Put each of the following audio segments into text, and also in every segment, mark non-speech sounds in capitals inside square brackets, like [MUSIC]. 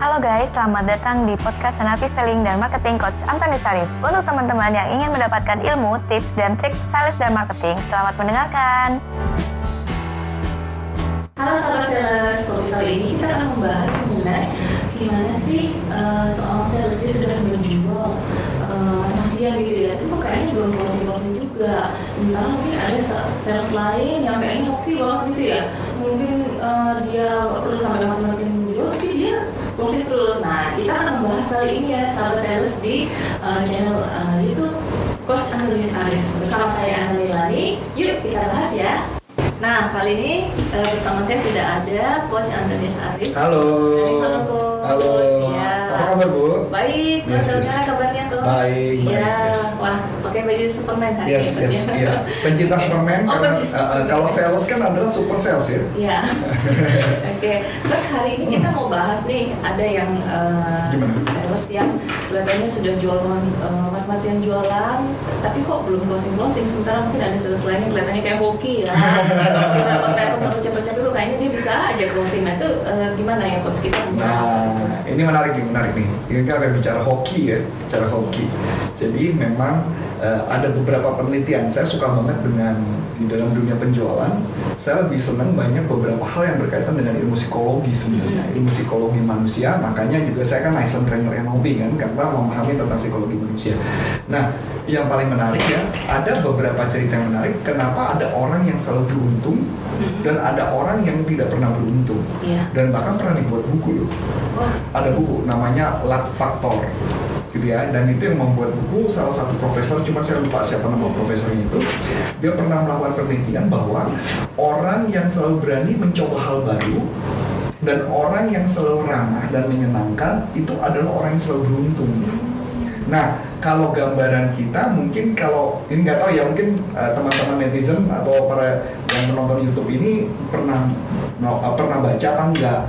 Halo guys, selamat datang di podcast Senapi Selling dan Marketing Coach Antoni Sarif. Untuk teman-teman yang ingin mendapatkan ilmu, tips, dan trik sales dan marketing, selamat mendengarkan. Halo sahabat sales, kali ini kita akan membahas mengenai gimana sih uh, seorang sales itu sudah menjual uh, dia gitu ya, tapi kayaknya belum closing-closing juga. Sementara mungkin ada sales lain yang kayaknya oke banget gitu ya, mungkin uh, dia nggak perlu sampai dapat yang menjual, tapi dia closing terus. Nah, kita akan membahas kali ini ya sahabat sales di uh, channel uh, YouTube Coach Antonius Arif bersama saya Anani Lani. Yuk kita bahas ya. Nah, kali ini uh, bersama saya sudah ada Coach Antonius Arif. Halo. Halo, Coach. Halo. Ya. Apa kabar, Bu? Baik, Coach. Yes, kabarnya, Coach? Baik, Ya, baik, yes. wah, pakai baju Superman hari Yes, ini, yes, Coach, iya. Pencinta Superman Oh, karena pencinta uh, kalau sales kan adalah super sales ya. Iya. [LAUGHS] Oke, terus hari ini kita mau bahas nih ada yang uh, Gimana? sales yang kelihatannya sudah jualan uh, mati-matian jualan, tapi kok belum closing closing. Sementara mungkin ada sales lain yang kelihatannya kayak hoki ya. [LAUGHS] Repot-repot capek-capek tuh kayaknya dia bisa aja closing. Nah itu uh, gimana ya coach kita membahas? Nah, ini menarik nih, menarik nih. Ini kan ada bicara hoki ya, bicara hoki. Jadi memang uh, ada beberapa penelitian. Saya suka banget dengan di dalam dunia penjualan. Saya lebih senang banyak beberapa hal yang berkaitan dengan ilmu psikologi sebenarnya, Hmm. ilmu psikologi manusia. Makanya juga saya kan license trainer NLP kan, karena memahami tentang psikologi manusia. Nah, yang paling menarik ya, ada beberapa cerita yang menarik. Kenapa ada orang yang selalu beruntung Hmm. dan ada orang yang tidak pernah beruntung Iya. dan bahkan pernah dibuat buku loh Wah, ada buku namanya Luck Factor gitu ya. Dan itu yang membuat buku salah satu profesor cuma saya lupa siapa nama profesornya itu dia pernah melakukan penelitian bahwa orang yang selalu berani mencoba hal baru dan orang yang selalu ramah dan menyenangkan itu adalah orang yang selalu beruntung. Nah, kalau gambaran kita mungkin kalau ini nggak tahu ya mungkin uh, teman-teman netizen atau para yang menonton YouTube ini pernah no, uh, pernah baca apa enggak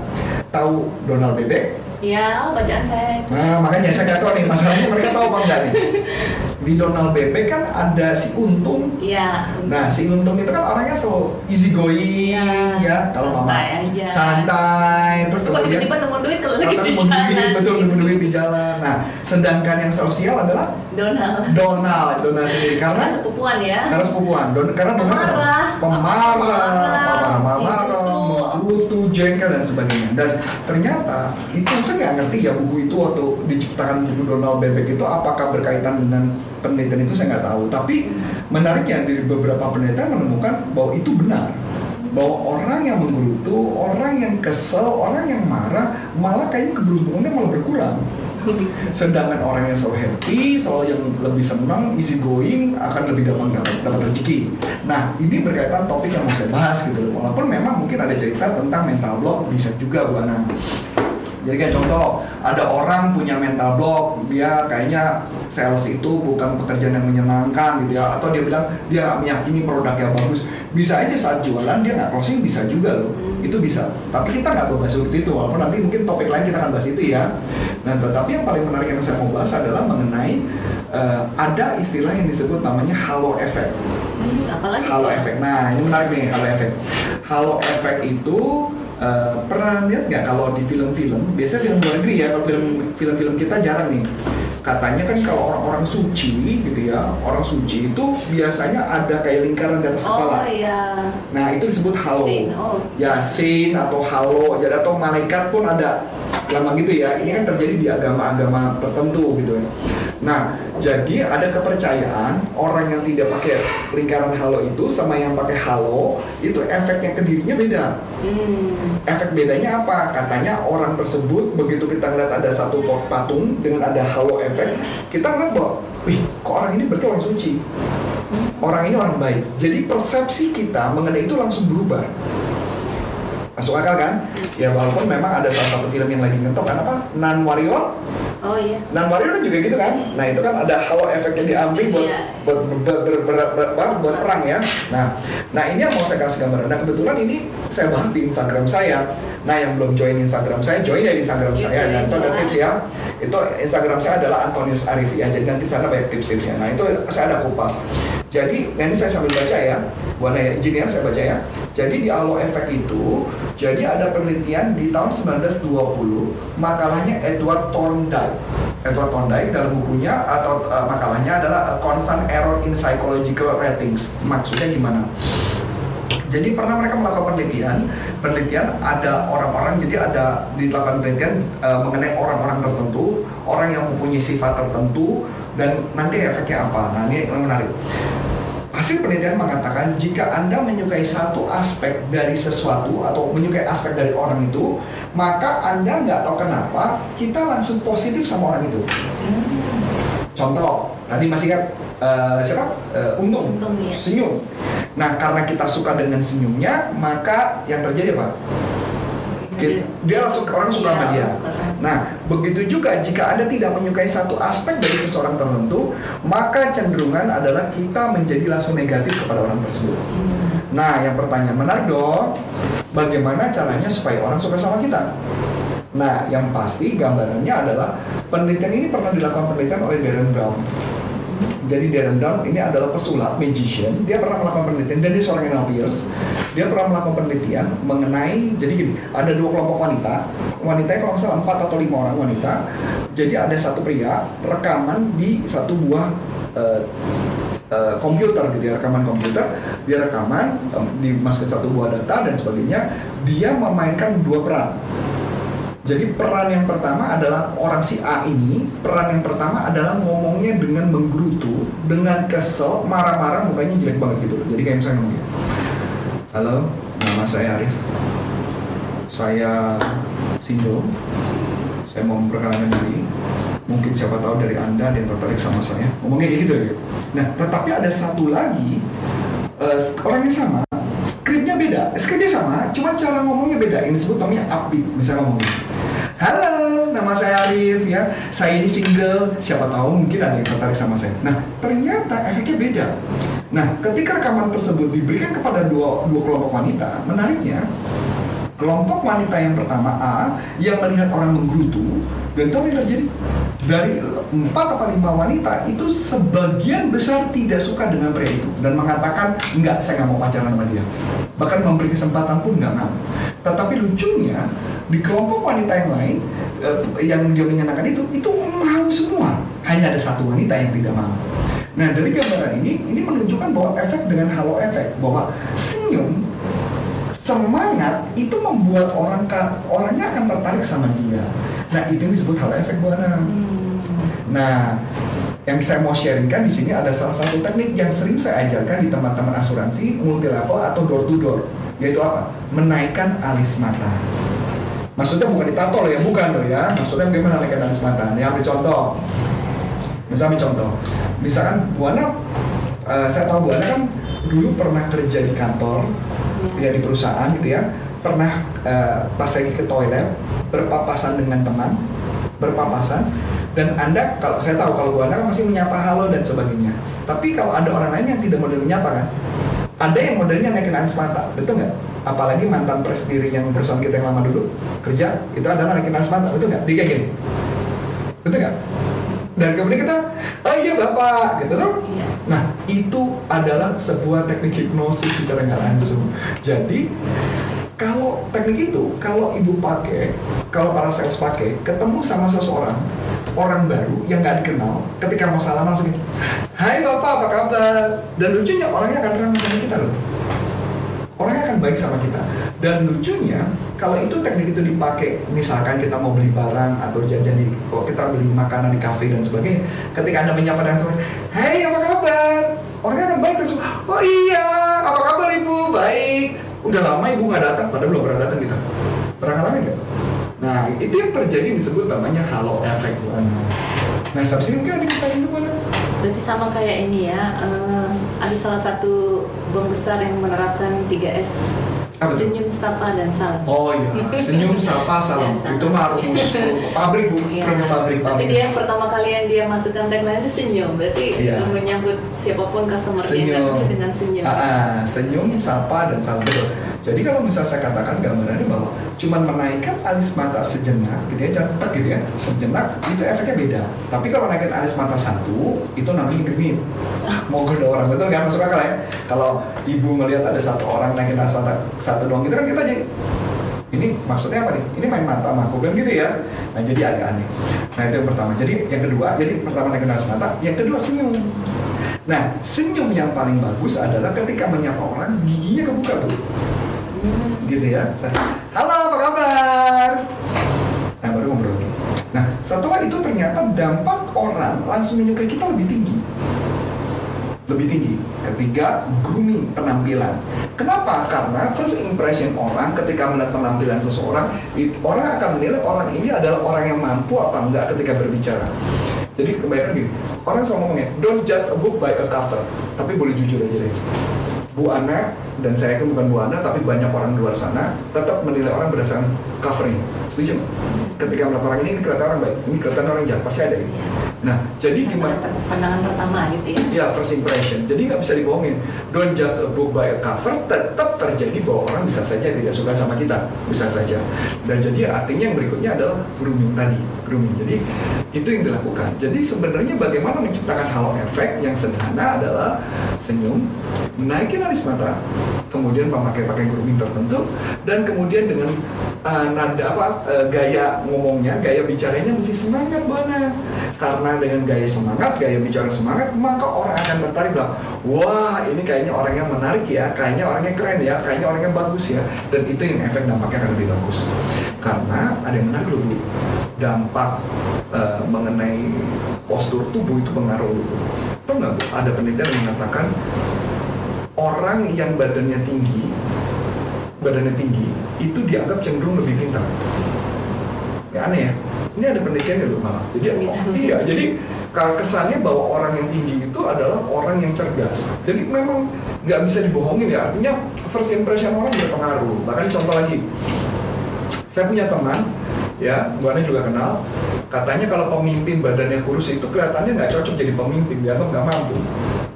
tahu Donald Bebek? Ya oh, bacaan saya itu. Nah, makanya saya nggak tahu nih masalahnya mereka tahu apa enggak nih? Di Donald Bebek kan ada si Untung. Iya. Nah, si Untung itu kan orangnya selalu easy going Iya, ya, kalau mama santai aja. santai terus kok tiba-tiba nemu duit kalau lagi di nemu duit, jalan. betul nemu duit di jalan. Nah, sedangkan yang sosial adalah Donald. Donald, Donald sendiri Karena karena sepupuan ya. karena sepupuan. Don, karena Donald Pemarah. pemarah, Pemarah, marah-marah, menggerutu. Jengkel dan sebagainya. Dan ternyata itu saya nggak ngerti ya buku itu waktu diciptakan buku Donald Bebek itu apakah berkaitan dengan penelitian itu saya nggak tahu. Tapi menariknya dari beberapa penelitian menemukan bahwa itu benar bahwa orang yang menggerutu, orang yang kesel, orang yang marah, malah kayaknya keberuntungannya malah berkurang. [LAUGHS] Sedangkan orang yang selalu happy, selalu yang lebih senang, easy going, akan lebih gampang dapat dapat rezeki. Nah, ini berkaitan topik yang mau saya bahas gitu. Walaupun memang mungkin ada cerita tentang mental block bisa juga Bu. Jadi kayak contoh, ada orang punya mental block, dia kayaknya sales itu bukan pekerjaan yang menyenangkan gitu ya, atau dia bilang dia nggak meyakini produk yang bagus. Bisa aja saat jualan dia nggak closing bisa juga loh, itu bisa. Tapi kita nggak bahas seperti itu, walaupun nanti mungkin topik lain kita akan bahas itu ya. Nah, tetapi yang paling menarik yang saya mau bahas adalah mengenai eh, ada istilah yang disebut namanya halo effect. Hmm, apalagi Halo efek. Nah, ini menarik nih halo efek. Halo efek itu eh, pernah lihat nggak kalau di film-film, biasanya film luar negeri ya, kalau film film-film kita jarang nih. Katanya kan kalau orang-orang suci gitu ya, orang suci itu biasanya ada kayak lingkaran di atas Oh kepala. iya. Nah, itu disebut halo. Sin. Oh. Ya, sin atau halo, jadi atau malaikat pun ada lama gitu ya. Ini kan terjadi di agama-agama tertentu gitu ya. Nah, jadi ada kepercayaan orang yang tidak pakai lingkaran halo itu sama yang pakai halo itu efeknya ke dirinya beda. Hmm. Efek bedanya apa? Katanya orang tersebut begitu kita ngeliat ada satu pot patung dengan ada halo efek, kita ngeliat bahwa, wih, kok orang ini berarti orang suci. Orang ini orang baik. Jadi persepsi kita mengenai itu langsung berubah. Masuk akal kan? Ya walaupun memang ada salah satu film yang lagi ngetop kan apa? Nan Warrior. Oh iya. Nan Warrior kan juga gitu kan? Nah itu kan ada halo efek yang diambil buat Iya. buat ber, ber, ber, ber- ber- buat perang ya. Nah, nah ini yang mau saya kasih gambaran. Nah kebetulan ini saya bahas di Instagram saya Nah yang belum join Instagram saya, join ya di Instagram Gitu, saya. Dan itu ada tips ya. Itu Instagram saya adalah Antonius Arif ya. Jadi nanti sana banyak tips-tipsnya. Nah itu saya ada kupas. Jadi nanti saya sambil baca ya. Buana ya, izin ya saya baca ya. Jadi di Alo Effect itu, jadi ada penelitian di tahun 1920, makalahnya Edward Thorndike. Edward Thorndike dalam bukunya atau uh, makalahnya adalah A Constant Error in Psychological Ratings. Maksudnya gimana? Jadi pernah mereka melakukan penelitian, penelitian ada orang-orang, jadi ada dilakukan penelitian uh, mengenai orang-orang tertentu, orang yang mempunyai sifat tertentu, dan nanti efeknya apa. Nah ini yang menarik. Hasil penelitian mengatakan jika Anda menyukai satu aspek dari sesuatu atau menyukai aspek dari orang itu, maka Anda nggak tahu kenapa kita langsung positif sama orang itu. Contoh, tadi masih kan eh, siapa? Eh, Untung, Untung, iya. senyum. Nah, karena kita suka dengan senyumnya, maka yang terjadi apa? Dia langsung orang suka Iya, sama dia. suka sama. Nah, begitu juga jika Anda tidak menyukai satu aspek dari seseorang tertentu, maka cenderungan adalah kita menjadi langsung negatif kepada orang tersebut. Nah, yang pertanyaan menarik dong, bagaimana caranya supaya orang suka sama kita? Nah, yang pasti gambarannya adalah penelitian ini pernah dilakukan penelitian oleh Darren Brown. Jadi Darren Brown ini adalah pesulap, magician. Dia pernah melakukan penelitian dan dia seorang NLPers. Dia pernah melakukan penelitian mengenai jadi gini, ada dua kelompok wanita. Wanitanya kalau nggak salah empat atau lima orang wanita. Jadi ada satu pria rekaman di satu buah eh, eh, komputer gitu ya rekaman komputer dia rekaman em, dimasukkan satu buah data dan sebagainya dia memainkan dua peran jadi peran yang pertama adalah orang si A ini, peran yang pertama adalah ngomongnya dengan menggerutu, dengan kesel, marah-marah, mukanya jelek banget gitu. Jadi kayak misalnya ngomong gini, Halo, nama saya Arif. Saya single. Saya mau memperkenalkan diri. Mungkin siapa tahu dari Anda ada yang tertarik sama saya. Ngomongnya kayak gitu ya. Nah, tetapi ada satu lagi eh, orangnya sama, skripnya beda. Skripnya sama, cuma cara ngomongnya beda. Ini disebut namanya upbeat. Misalnya ngomong, Halo, nama saya Arif ya. Saya ini single. Siapa tahu mungkin ada yang tertarik sama saya. Nah, ternyata efeknya beda. Nah, ketika rekaman tersebut diberikan kepada dua, dua kelompok wanita, menariknya kelompok wanita yang pertama A yang melihat orang menggerutu dan tahu yang terjadi dari empat atau lima wanita itu sebagian besar tidak suka dengan pria itu dan mengatakan enggak saya nggak mau pacaran sama dia. Bahkan memberi kesempatan pun nggak mau. Tetapi lucunya di kelompok wanita yang lain eh, yang dia menyenangkan itu itu mau semua. Hanya ada satu wanita yang tidak mau. Nah dari gambaran ini ini menunjukkan bahwa efek dengan halo efek bahwa senyum semangat itu membuat orang orangnya akan tertarik sama dia. Nah itu yang disebut hal efek buana. Nah yang saya mau sharingkan di sini ada salah satu teknik yang sering saya ajarkan di teman-teman asuransi multi level atau door to door yaitu apa? Menaikkan alis mata. Maksudnya bukan ditato loh ya, bukan loh ya. Maksudnya bagaimana menaikkan alis mata? Ini ambil contoh. Misalnya ambil contoh. Misalkan Buana, eh, saya tahu Buana kan dulu pernah kerja di kantor, ya di perusahaan gitu ya pernah eh, pas lagi ke toilet berpapasan dengan teman berpapasan dan anda kalau saya tahu kalau anda kan masih menyapa halo dan sebagainya. Tapi kalau ada orang lain yang tidak model menyapa kan ada yang modelnya naikin alis mata betul nggak? Apalagi mantan presiden yang perusahaan kita yang lama dulu kerja itu adalah naikin alis mata betul nggak? Kayak gini betul nggak dan kemudian kita oh iya bapak gitu tuh Iya. Nah, itu adalah sebuah teknik hipnosis secara nggak langsung. Jadi, kalau teknik itu, kalau ibu pakai, kalau para sales pakai, ketemu sama seseorang, orang baru yang nggak dikenal, ketika mau salam langsung gini, Hai bapak, apa kabar? Dan lucunya orangnya akan ramah sama kita loh. Orangnya akan baik sama kita. Dan lucunya, kalau itu teknik itu dipakai, misalkan kita mau beli barang atau jajan di, kalau kita beli makanan di kafe dan sebagainya, ketika anda menyapa dengan seorang, Hai apa kabar? Orangnya akan baik langsung, oh iya, apa kabar ibu? Baik. Udah lama ibu nggak datang, padahal belum pernah datang kita. Pernah ngalamin nggak? Nah, itu yang terjadi disebut namanya halo effect. Nah, sampai sini mungkin ada tanya dulu mana? Berarti sama kayak ini ya, eh, ada salah satu bank besar yang menerapkan 3S Apa? Senyum, sapa, dan salam Oh iya, senyum, sapa, [LAUGHS] salam. Ya. Itu mah rumus [LAUGHS] pabrik bu, Iya. premis pabrik Tapi pabrik. dia yang pertama kali yang dia masukkan tagline itu senyum Berarti Iya. menyambut siapa pun customer dia senyum kan dengan senyum Ah, ah, senyum sapa dan salam betul Jadi kalau misalnya saya katakan gambarannya bahwa cuman menaikkan alis mata sejenak, gitu ya, jangan cepat gitu ya, sejenak itu efeknya beda. Tapi kalau naikin alis mata satu, itu namanya genit. Mau goda orang betul kan masuk akal ya? Kalau ibu melihat ada satu orang naikin alis mata satu doang, itu kan kita jadi ini maksudnya apa nih? Ini main mata sama kan gitu ya. Nah jadi agak aneh. Nah itu yang pertama. Jadi yang kedua, jadi pertama naikin alis mata, yang kedua senyum. Nah, senyum yang paling bagus adalah ketika menyapa orang, giginya kebuka tuh. Gitu ya. Halo, apa kabar? Nah, baru ngobrol. Nah, setelah itu ternyata dampak orang langsung menyukai kita lebih tinggi. Lebih tinggi. Ketiga, grooming penampilan. Kenapa? Karena first impression orang ketika melihat penampilan seseorang, orang akan menilai orang ini adalah orang yang mampu apa enggak ketika berbicara. Jadi kebanyakan gini, orang selalu ngomongnya, don't judge a book by a cover. Tapi boleh jujur aja deh. Bu Ana, dan saya yakin bukan Bu Ana, tapi banyak orang di luar sana, tetap menilai orang berdasarkan covernya. Setuju? Ketika melihat orang ini, ini kelihatan orang baik, ini kelihatan orang jahat, pasti ada ini. Nah, jadi gimana? Pandangan pertama gitu ya. Ya, first impression. Jadi nggak bisa dibohongin. Don't judge a book by a cover. Tetap terjadi bahwa orang bisa saja tidak suka sama kita, bisa saja. Dan jadi artinya yang berikutnya adalah grooming tadi, grooming. Jadi itu yang dilakukan. Jadi sebenarnya bagaimana menciptakan halo efek yang sederhana adalah senyum, menaikin alis mata, kemudian memakai pakai grooming tertentu, dan kemudian dengan uh, nada apa uh, gaya ngomongnya, gaya bicaranya mesti semangat mana karena dengan gaya semangat, gaya bicara semangat, maka orang akan tertarik bilang, wah ini kayaknya orang yang menarik ya, kayaknya orangnya keren ya, kayaknya orangnya bagus ya, dan itu yang efek dampaknya akan lebih bagus. Karena ada yang menarik bu, dampak eh, mengenai postur tubuh itu pengaruh. Tahu nggak ada penelitian mengatakan orang yang badannya tinggi, badannya tinggi, itu dianggap cenderung lebih pintar. Ya aneh ya. Ini ada penelitiannya loh malah. Jadi Gitu. oh, iya, jadi kalau kesannya bahwa orang yang tinggi itu adalah orang yang cerdas. Jadi memang nggak bisa dibohongin ya. Artinya first impression orang berpengaruh. Bahkan contoh lagi, saya punya teman, ya, Bu Ana juga kenal. Katanya kalau pemimpin badannya kurus itu kelihatannya nggak cocok jadi pemimpin, dianggap nggak mampu.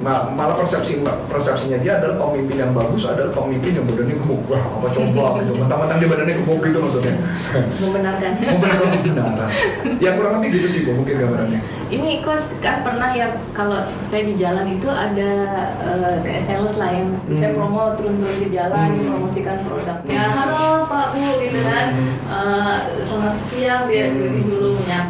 Ma- malah persepsi persepsinya dia adalah pemimpin yang bagus adalah pemimpin yang badannya gemuk. Wah, apa coba gitu. Mentang-mentang dia badannya gemuk gitu maksudnya. Membenarkan. Kebenaran. Ya kurang lebih gitu sih, Bu, mungkin gambarannya. Ini kos kan pernah ya kalau saya di jalan itu ada eh, kayak sales lah yang saya Hmm. promo turun-turun ke jalan Hmm. promosikan produknya. Halo Pak Bu gitu kan. Eh, selamat siang dia Hmm. dulu menyapa.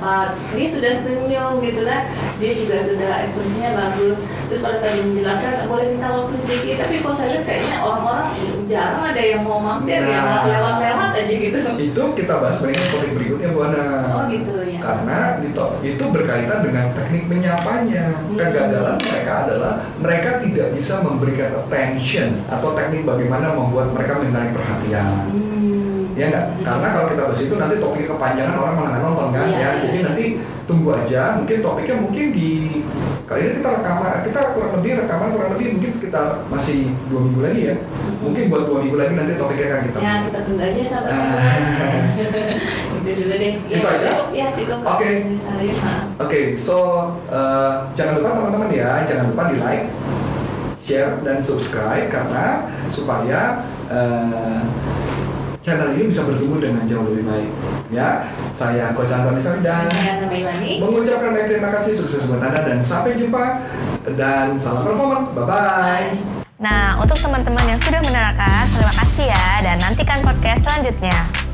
Dia sudah senyum gitu kan. Dia juga sudah ekspresinya bagus. Terus pada saat menjelaskan boleh minta waktu sedikit. Tapi kalau saya lihat kayaknya orang-orang jarang ada yang mau mampir ya Nah. lewat-lewat aja gitu. Itu kita bahas sebenarnya topik berikutnya Bu Ana. Oh gitu ya. Karena di to- itu berkaitan dengan teknik menyapanya. Hmm. Kegagalan mereka adalah mereka tidak bisa memberikan attention atau teknik bagaimana membuat mereka menarik perhatian. Hmm. Ya enggak? Karena kalau kita bahas itu nanti topiknya kepanjangan orang malah nonton kan Iya, ya. iya. Jadi nanti tunggu aja. Mungkin topiknya mungkin di kali ini kita rekaman kita kurang lebih rekaman kurang lebih mungkin sekitar masih dua minggu lagi ya. Mungkin buat dua minggu lagi nanti topiknya akan kita. Ya kita tunggu aja sampai Ah. Itu dulu deh. Ya, Itu aja? Cukup ya, cukup. Oke. Oke, so uh, jangan lupa teman-teman ya, jangan lupa di like, share dan subscribe karena supaya uh, channel ini bisa bertumbuh dengan jauh lebih baik. Ya, saya Coach Antoni Sari dan mengucapkan banyak terima kasih sukses buat anda dan sampai jumpa dan salam performa. Bye bye. Nah, untuk teman-teman yang sudah menerangkan, terima kasih ya dan nantikan podcast selanjutnya.